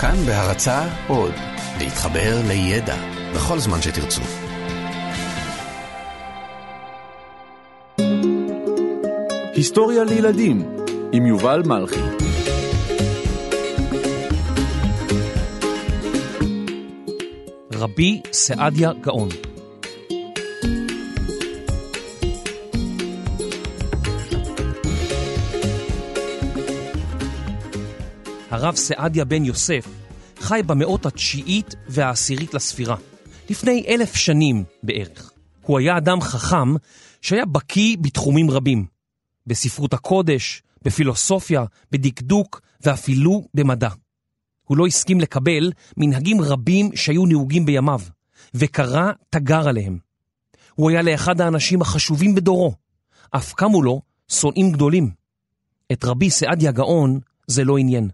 כאן בהרצה עוד, להתחבר לידע בכל זמן שתרצו. היסטוריה לילדים עם יובל מלכי רבי סעדיה גאון הרב סעדיה בן יוסף חי במאות התשיעית והעשירית לספירה, לפני אלף שנים בערך. הוא היה אדם חכם שהיה בקיא בתחומים רבים, בספרות הקודש, בפילוסופיה, בדקדוק ואפילו במדע. הוא לא הסכים לקבל מנהגים רבים שהיו נהוגים בימיו, וקרא תגר עליהם. הוא היה לאחד האנשים החשובים בדורו, אף קמו לו שונאים גדולים. את רבי סעדיה גאון זה לא עניין.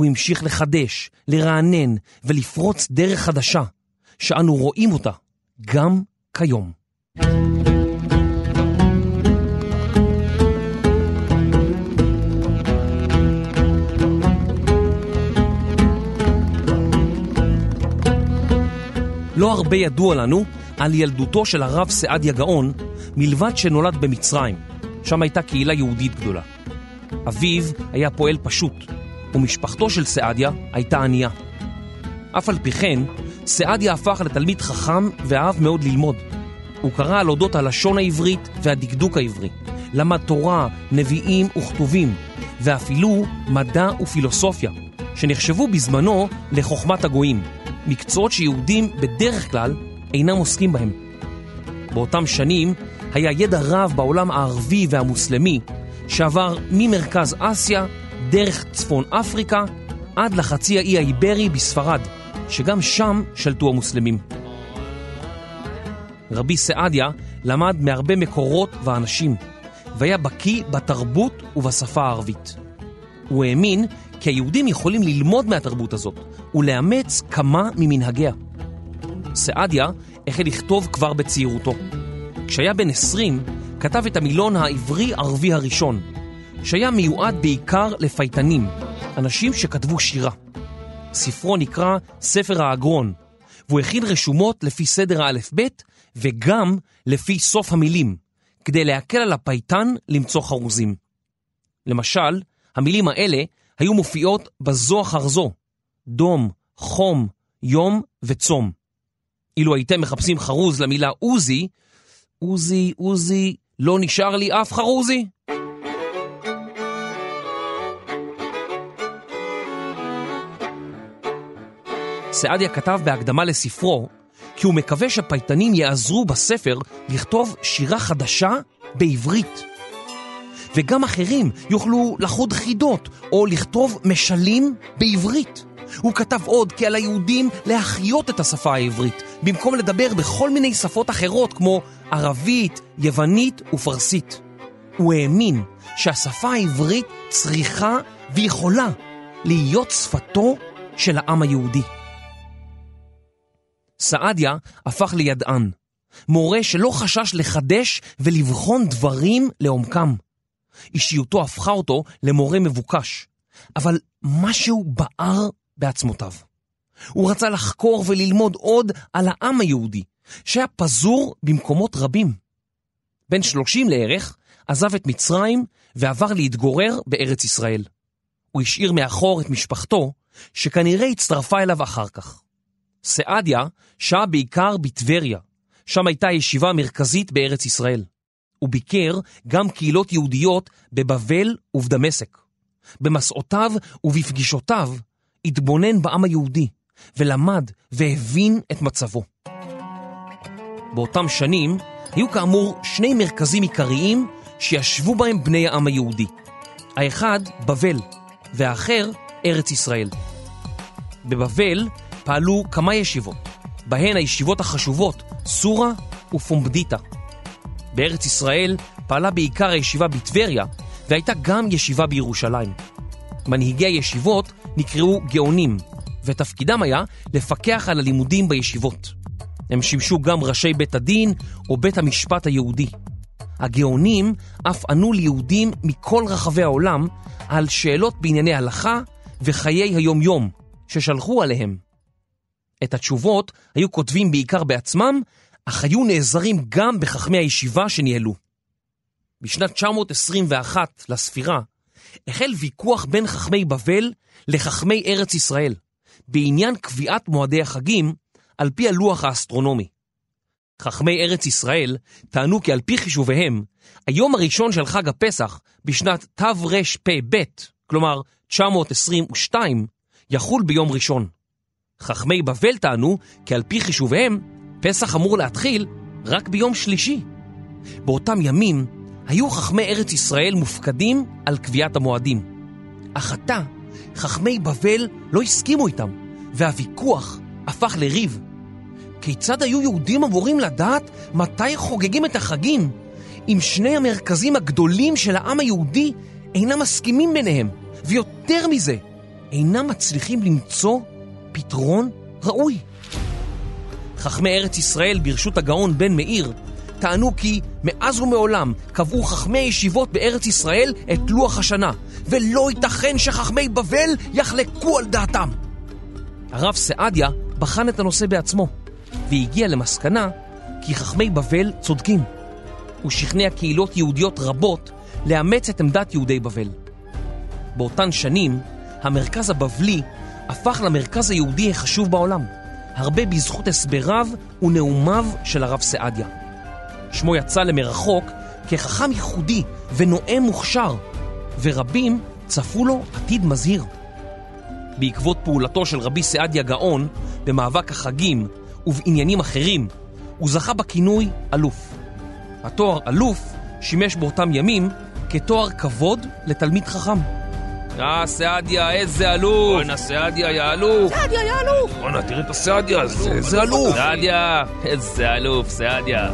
הוא המשיך לחדש, לרענן ולפרוץ דרך חדשה, שאנו רואים אותה גם כיום. לא הרבה ידוע לנו על ילדותו של הרב סעדיה גאון, מלבד שנולד במצרים, שם הייתה קהילה יהודית גדולה. אביו היה פועל פשוט, ומשפחתו של סעדיה הייתה ענייה. אף על פי כן, סעדיה הפך לתלמיד חכם ואהב מאוד ללמוד. הוא קרא על אודות הלשון העברית והדקדוק העברי, למד תורה, נביאים וכתובים, ואפילו מדע ופילוסופיה, שנחשבו בזמנו לחוכמת הגויים, מקצועות שיהודים בדרך כלל אינם עוסקים בהם. באותם שנים היה ידע רב בעולם הערבי והמוסלמי, שעבר ממרכז אסיה דרך צפון אפריקה עד לחצי האי האיברי בספרד, שגם שם שלטו המוסלמים. רבי סעדיה למד מהרבה מקורות ואנשים, והיה בקיא בתרבות ובשפה הערבית. הוא האמין כי היהודים יכולים ללמוד מהתרבות הזאת ולאמץ כמה ממנהגיה. סעדיה החל לכתוב כבר בצעירותו. כשהיה בן 20, כתב את המילון העברי-ערבי הראשון, שהיה מיועד בעיקר לפייטנים, אנשים שכתבו שירה. ספרו נקרא ספר האגרון, והוא הכין רשומות לפי סדר האלף-בית וגם לפי סוף המילים, כדי להקל על הפייטן למצוא חרוזים. למשל, המילים האלה היו מופיעות בזו אחר זו, דום, חום, יום וצום. אילו הייתם מחפשים חרוז למילה עוזי, עוזי, עוזי, לא נשאר לי אף חרוזי. סעדיה כתב בהקדמה לספרו כי הוא מקווה שפייטנים יעזרו בספר לכתוב שירה חדשה בעברית. וגם אחרים יוכלו לחוד חידות או לכתוב משלים בעברית. הוא כתב עוד כי על היהודים להחיות את השפה העברית, במקום לדבר בכל מיני שפות אחרות כמו ערבית, יוונית ופרסית. הוא האמין שהשפה העברית צריכה ויכולה להיות שפתו של העם היהודי. סעדיה הפך לידען, מורה שלא חשש לחדש ולבחון דברים לעומקם. אישיותו הפכה אותו למורה מבוקש, אבל משהו בער בעצמותיו. הוא רצה לחקור וללמוד עוד על העם היהודי, שהיה פזור במקומות רבים. בן שלושים לערך עזב את מצרים ועבר להתגורר בארץ ישראל. הוא השאיר מאחור את משפחתו, שכנראה הצטרפה אליו אחר כך. סעדיה שהה בעיקר בטבריה, שם הייתה ישיבה מרכזית בארץ ישראל. הוא ביקר גם קהילות יהודיות בבבל ובדמשק. במסעותיו ובפגישותיו התבונן בעם היהודי ולמד והבין את מצבו. באותם שנים היו כאמור שני מרכזים עיקריים שישבו בהם בני העם היהודי. האחד, בבל, והאחר, ארץ ישראל. בבבל פעלו כמה ישיבות, בהן הישיבות החשובות, סורה ופומבדיטה. בארץ ישראל פעלה בעיקר הישיבה בטבריה, והייתה גם ישיבה בירושלים. מנהיגי הישיבות נקראו גאונים, ותפקידם היה לפקח על הלימודים בישיבות. הם שימשו גם ראשי בית הדין או בית המשפט היהודי. הגאונים אף ענו ליהודים מכל רחבי העולם על שאלות בענייני הלכה וחיי היום-יום, ששלחו עליהם. את התשובות היו כותבים בעיקר בעצמם, אך היו נעזרים גם בחכמי הישיבה שניהלו. בשנת 921 לספירה החל ויכוח בין חכמי בבל לחכמי ארץ ישראל בעניין קביעת מועדי החגים על פי הלוח האסטרונומי. חכמי ארץ ישראל טענו כי על פי חישוביהם, היום הראשון של חג הפסח בשנת תרפ"ב, כלומר 922, יחול ביום ראשון. חכמי בבל טענו כי על פי חישוביהם, פסח אמור להתחיל רק ביום שלישי. באותם ימים היו חכמי ארץ ישראל מופקדים על קביעת המועדים. אך עתה, חכמי בבל לא הסכימו איתם, והוויכוח הפך לריב. כיצד היו יהודים אמורים לדעת מתי חוגגים את החגים, אם שני המרכזים הגדולים של העם היהודי אינם מסכימים ביניהם, ויותר מזה, אינם מצליחים למצוא פתרון ראוי? חכמי ארץ ישראל ברשות הגאון בן מאיר טענו כי מאז ומעולם קבעו חכמי הישיבות בארץ ישראל את לוח השנה, ולא ייתכן שחכמי בבל יחלקו על דעתם. הרב סעדיה בחן את הנושא בעצמו, והגיע למסקנה כי חכמי בבל צודקים. הוא שכנע קהילות יהודיות רבות לאמץ את עמדת יהודי בבל. באותן שנים, המרכז הבבלי הפך למרכז היהודי החשוב בעולם, הרבה בזכות הסבריו ונאומיו של הרב סעדיה. שמו יצא למרחוק כחכם ייחודי ונואם מוכשר, ורבים צפו לו עתיד מזהיר. בעקבות פעולתו של רבי סעדיה גאון במאבק החגים ובעניינים אחרים, הוא זכה בכינוי אלוף. התואר אלוף שימש באותם ימים כתואר כבוד לתלמיד חכם. אה, סעדיה, איזה אלוף! בואנה, סעדיה, יא אלוף! סעדיה, יא אלוף! בואנה, תראה את הסעדיה הזה, איזה אלוף! סעדיה, איזה אלוף, סעדיה.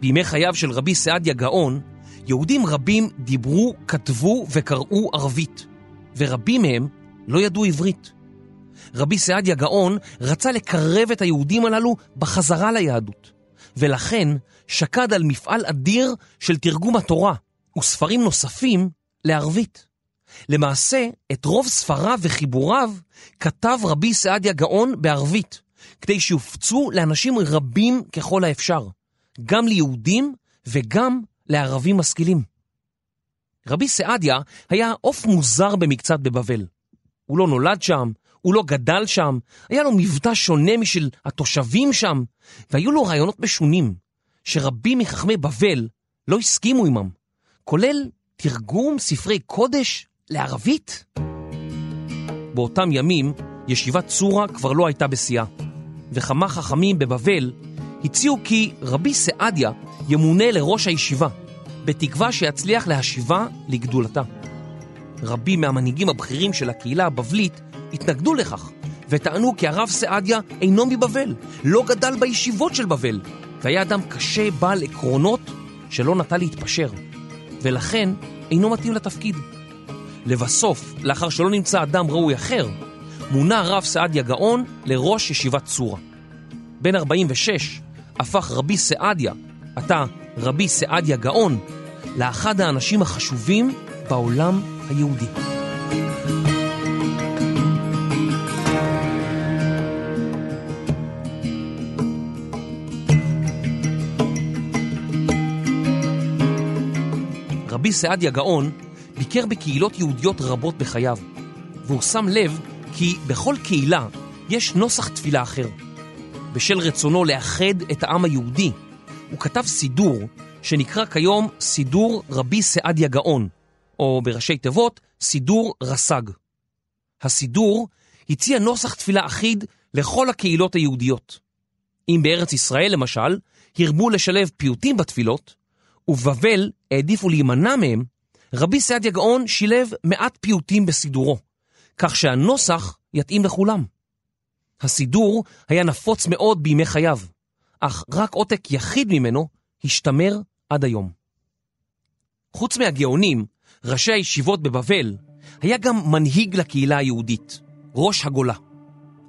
בימי חייו של רבי סעדיה גאון, יהודים רבים דיברו, כתבו וקראו ערבית, ורבים מהם לא ידעו עברית. רבי סעדיה גאון רצה לקרב את היהודים הללו בחזרה ליהדות, ולכן שקד על מפעל אדיר של תרגום התורה וספרים נוספים לערבית. למעשה, את רוב ספריו וחיבוריו כתב רבי סעדיה גאון בערבית, כדי שיופצו לאנשים רבים ככל האפשר, גם ליהודים וגם לערבים משכילים. רבי סעדיה היה עוף מוזר במקצת בבבל. הוא לא נולד שם, הוא לא גדל שם, היה לו מבטא שונה משל התושבים שם, והיו לו רעיונות משונים, שרבים מחכמי בבל לא הסכימו עמם, כולל תרגום ספרי קודש לערבית. באותם ימים, ישיבת צורה כבר לא הייתה בשיאה, וכמה חכמים בבבל הציעו כי רבי סעדיה ימונה לראש הישיבה, בתקווה שיצליח להשיבה לגדולתה. רבים מהמנהיגים הבכירים של הקהילה הבבלית התנגדו לכך, וטענו כי הרב סעדיה אינו מבבל, לא גדל בישיבות של בבל, והיה אדם קשה בעל עקרונות שלא נטה להתפשר, ולכן אינו מתאים לתפקיד. לבסוף, לאחר שלא נמצא אדם ראוי אחר, מונה הרב סעדיה גאון לראש ישיבת צורה. בן 46 הפך רבי סעדיה, עתה רבי סעדיה גאון, לאחד האנשים החשובים בעולם היהודי. רבי סעדיה גאון ביקר בקהילות יהודיות רבות בחייו, והוא שם לב כי בכל קהילה יש נוסח תפילה אחר. בשל רצונו לאחד את העם היהודי, הוא כתב סידור שנקרא כיום סידור רבי סעדיה גאון, או בראשי תיבות, סידור רס"ג. הסידור הציע נוסח תפילה אחיד לכל הקהילות היהודיות. אם בארץ ישראל, למשל, הרבו לשלב פיוטים בתפילות, ובבבל העדיפו להימנע מהם, רבי סעדיה גאון שילב מעט פיוטים בסידורו, כך שהנוסח יתאים לכולם. הסידור היה נפוץ מאוד בימי חייו, אך רק עותק יחיד ממנו השתמר עד היום. חוץ מהגאונים, ראשי הישיבות בבבל, היה גם מנהיג לקהילה היהודית, ראש הגולה.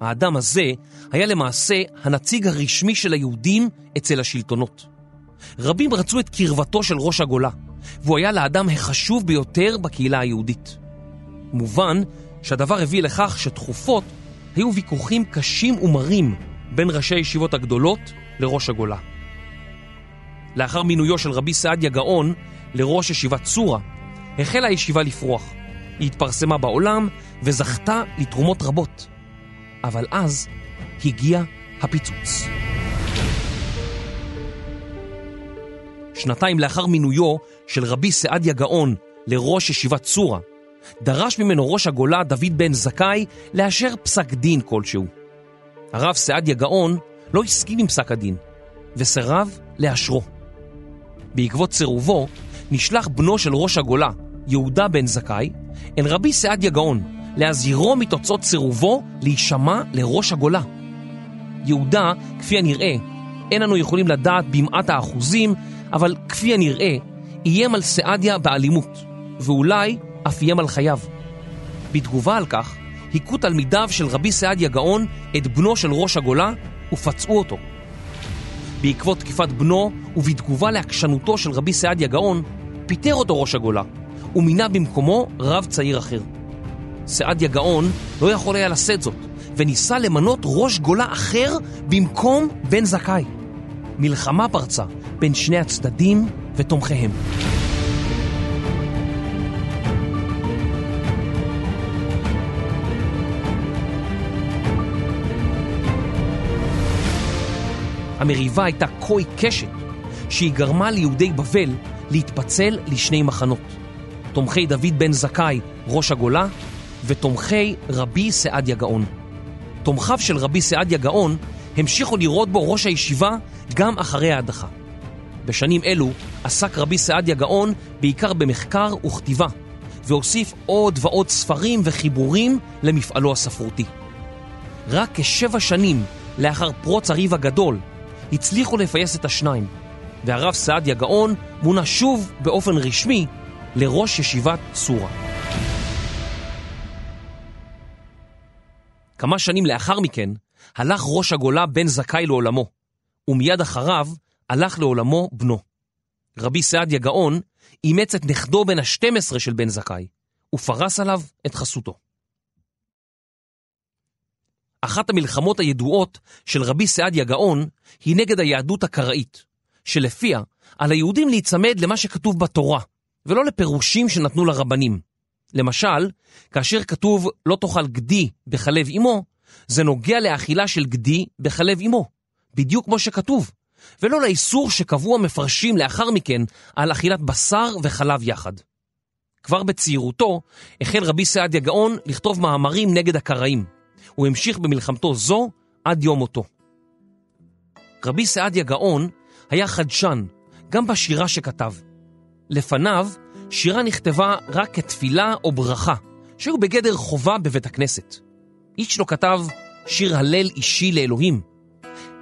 האדם הזה היה למעשה הנציג הרשמי של היהודים אצל השלטונות. רבים רצו את קרבתו של ראש הגולה, והוא היה לאדם החשוב ביותר בקהילה היהודית. מובן שהדבר הביא לכך שתכופות היו ויכוחים קשים ומרים בין ראשי הישיבות הגדולות לראש הגולה. לאחר מינויו של רבי סעדיה גאון לראש ישיבת צורה, החלה הישיבה לפרוח. היא התפרסמה בעולם וזכתה לתרומות רבות. אבל אז הגיע הפיצוץ. שנתיים לאחר מינויו של רבי סעדיה גאון לראש ישיבת צורה, דרש ממנו ראש הגולה דוד בן זכאי לאשר פסק דין כלשהו. הרב סעדיה גאון לא הסכים עם פסק הדין, וסירב לאשרו. בעקבות סירובו, נשלח בנו של ראש הגולה, יהודה בן זכאי, אל רבי סעדיה גאון, להזהירו מתוצאות סירובו להישמע לראש הגולה. יהודה, כפי הנראה, אין אנו יכולים לדעת במעט האחוזים, אבל כפי הנראה, איים על סעדיה באלימות, ואולי אף איים על חייו. בתגובה על כך, היכו תלמידיו של רבי סעדיה גאון את בנו של ראש הגולה ופצעו אותו. בעקבות תקיפת בנו ובתגובה לעקשנותו של רבי סעדיה גאון, פיטר אותו ראש הגולה ומינה במקומו רב צעיר אחר. סעדיה גאון לא יכול היה לשאת זאת, וניסה למנות ראש גולה אחר במקום בן זכאי. מלחמה פרצה בין שני הצדדים ותומכיהם. המריבה הייתה כה עיקשת, שהיא גרמה ליהודי בבל להתפצל לשני מחנות. תומכי דוד בן זכאי, ראש הגולה, ותומכי רבי סעדיה גאון. תומכיו של רבי סעדיה גאון המשיכו לראות בו ראש הישיבה גם אחרי ההדחה. בשנים אלו עסק רבי סעדיה גאון בעיקר במחקר וכתיבה, והוסיף עוד ועוד ספרים וחיבורים למפעלו הספרותי. רק כשבע שנים לאחר פרוץ הריב הגדול הצליחו לפייס את השניים, והרב סעדיה גאון מונה שוב באופן רשמי לראש ישיבת צורה. כמה שנים לאחר מכן הלך ראש הגולה בן זכאי לעולמו, ומיד אחריו הלך לעולמו בנו. רבי סעדיה גאון אימץ את נכדו בן ה-12 של בן זכאי, ופרס עליו את חסותו. אחת המלחמות הידועות של רבי סעדיה גאון היא נגד היהדות הקראית, שלפיה על היהודים להיצמד למה שכתוב בתורה, ולא לפירושים שנתנו לרבנים. למשל, כאשר כתוב לא תאכל גדי בחלב אמו, זה נוגע לאכילה של גדי בחלב אמו, בדיוק כמו שכתוב, ולא לאיסור שקבעו המפרשים לאחר מכן על אכילת בשר וחלב יחד. כבר בצעירותו החל רבי סעדיה גאון לכתוב מאמרים נגד הקראים. הוא המשיך במלחמתו זו עד יום מותו. רבי סעדיה גאון היה חדשן, גם בשירה שכתב. לפניו, שירה נכתבה רק כתפילה או ברכה, שהיו בגדר חובה בבית הכנסת. איש לא כתב שיר הלל אישי לאלוהים.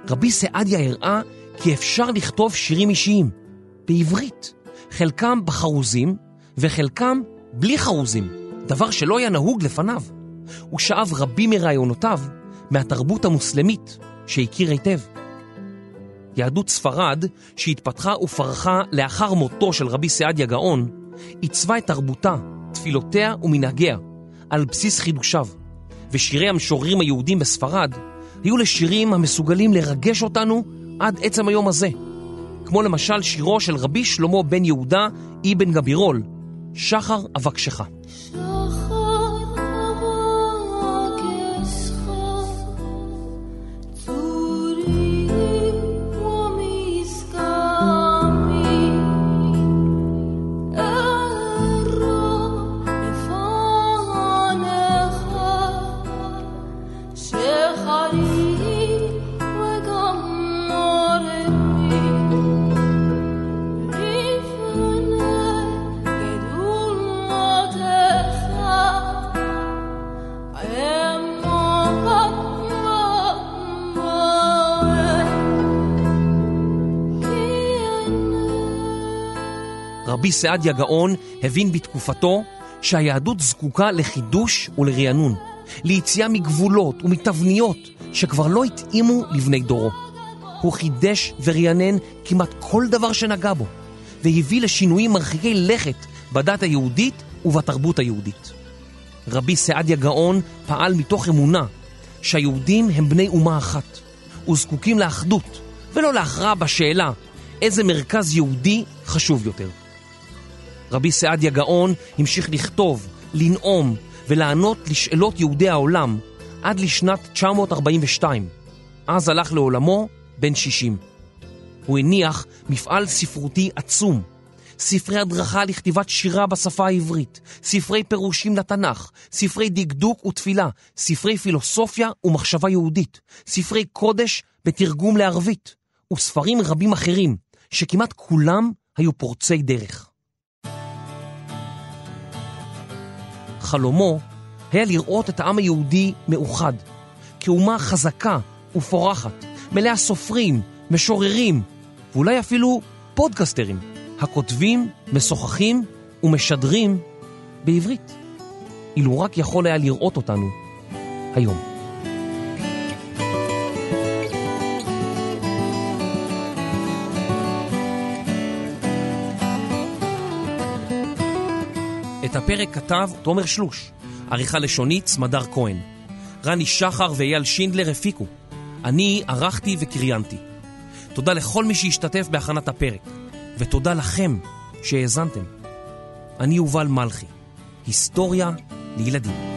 רבי סעדיה הראה כי אפשר לכתוב שירים אישיים, בעברית, חלקם בחרוזים וחלקם בלי חרוזים, דבר שלא היה נהוג לפניו. הוא שאב רבים מרעיונותיו מהתרבות המוסלמית שהכיר היטב. יהדות ספרד, שהתפתחה ופרחה לאחר מותו של רבי סעדיה גאון, עיצבה את תרבותה, תפילותיה ומנהגיה על בסיס חידושיו, ושירי המשוררים היהודים בספרד היו לשירים המסוגלים לרגש אותנו עד עצם היום הזה, כמו למשל שירו של רבי שלמה בן יהודה אבן גבירול, שחר אבקשך. רבי סעדיה גאון הבין בתקופתו שהיהדות זקוקה לחידוש ולרענון, ליציאה מגבולות ומתבניות שכבר לא התאימו לבני דורו. הוא חידש ורענן כמעט כל דבר שנגע בו, והביא לשינויים מרחיקי לכת בדת היהודית ובתרבות היהודית. רבי סעדיה גאון פעל מתוך אמונה שהיהודים הם בני אומה אחת וזקוקים לאחדות ולא להכרעה בשאלה איזה מרכז יהודי חשוב יותר. רבי סעדיה גאון המשיך לכתוב, לנאום ולענות לשאלות יהודי העולם עד לשנת 942. אז הלך לעולמו בן 60. הוא הניח מפעל ספרותי עצום, ספרי הדרכה לכתיבת שירה בשפה העברית, ספרי פירושים לתנ"ך, ספרי דקדוק ותפילה, ספרי פילוסופיה ומחשבה יהודית, ספרי קודש בתרגום לערבית, וספרים רבים אחרים, שכמעט כולם היו פורצי דרך. חלומו היה לראות את העם היהודי מאוחד, כאומה חזקה ופורחת, מלאה סופרים, משוררים, ואולי אפילו פודקסטרים, הכותבים, משוחחים ומשדרים בעברית. אילו רק יכול היה לראות אותנו היום. את הפרק כתב תומר שלוש, עריכה לשונית סמדר כהן. רני שחר ואייל שינדלר הפיקו. אני ערכתי וקריינתי. תודה לכל מי שהשתתף בהכנת הפרק, ותודה לכם שהאזנתם. אני יובל מלכי, היסטוריה לילדים.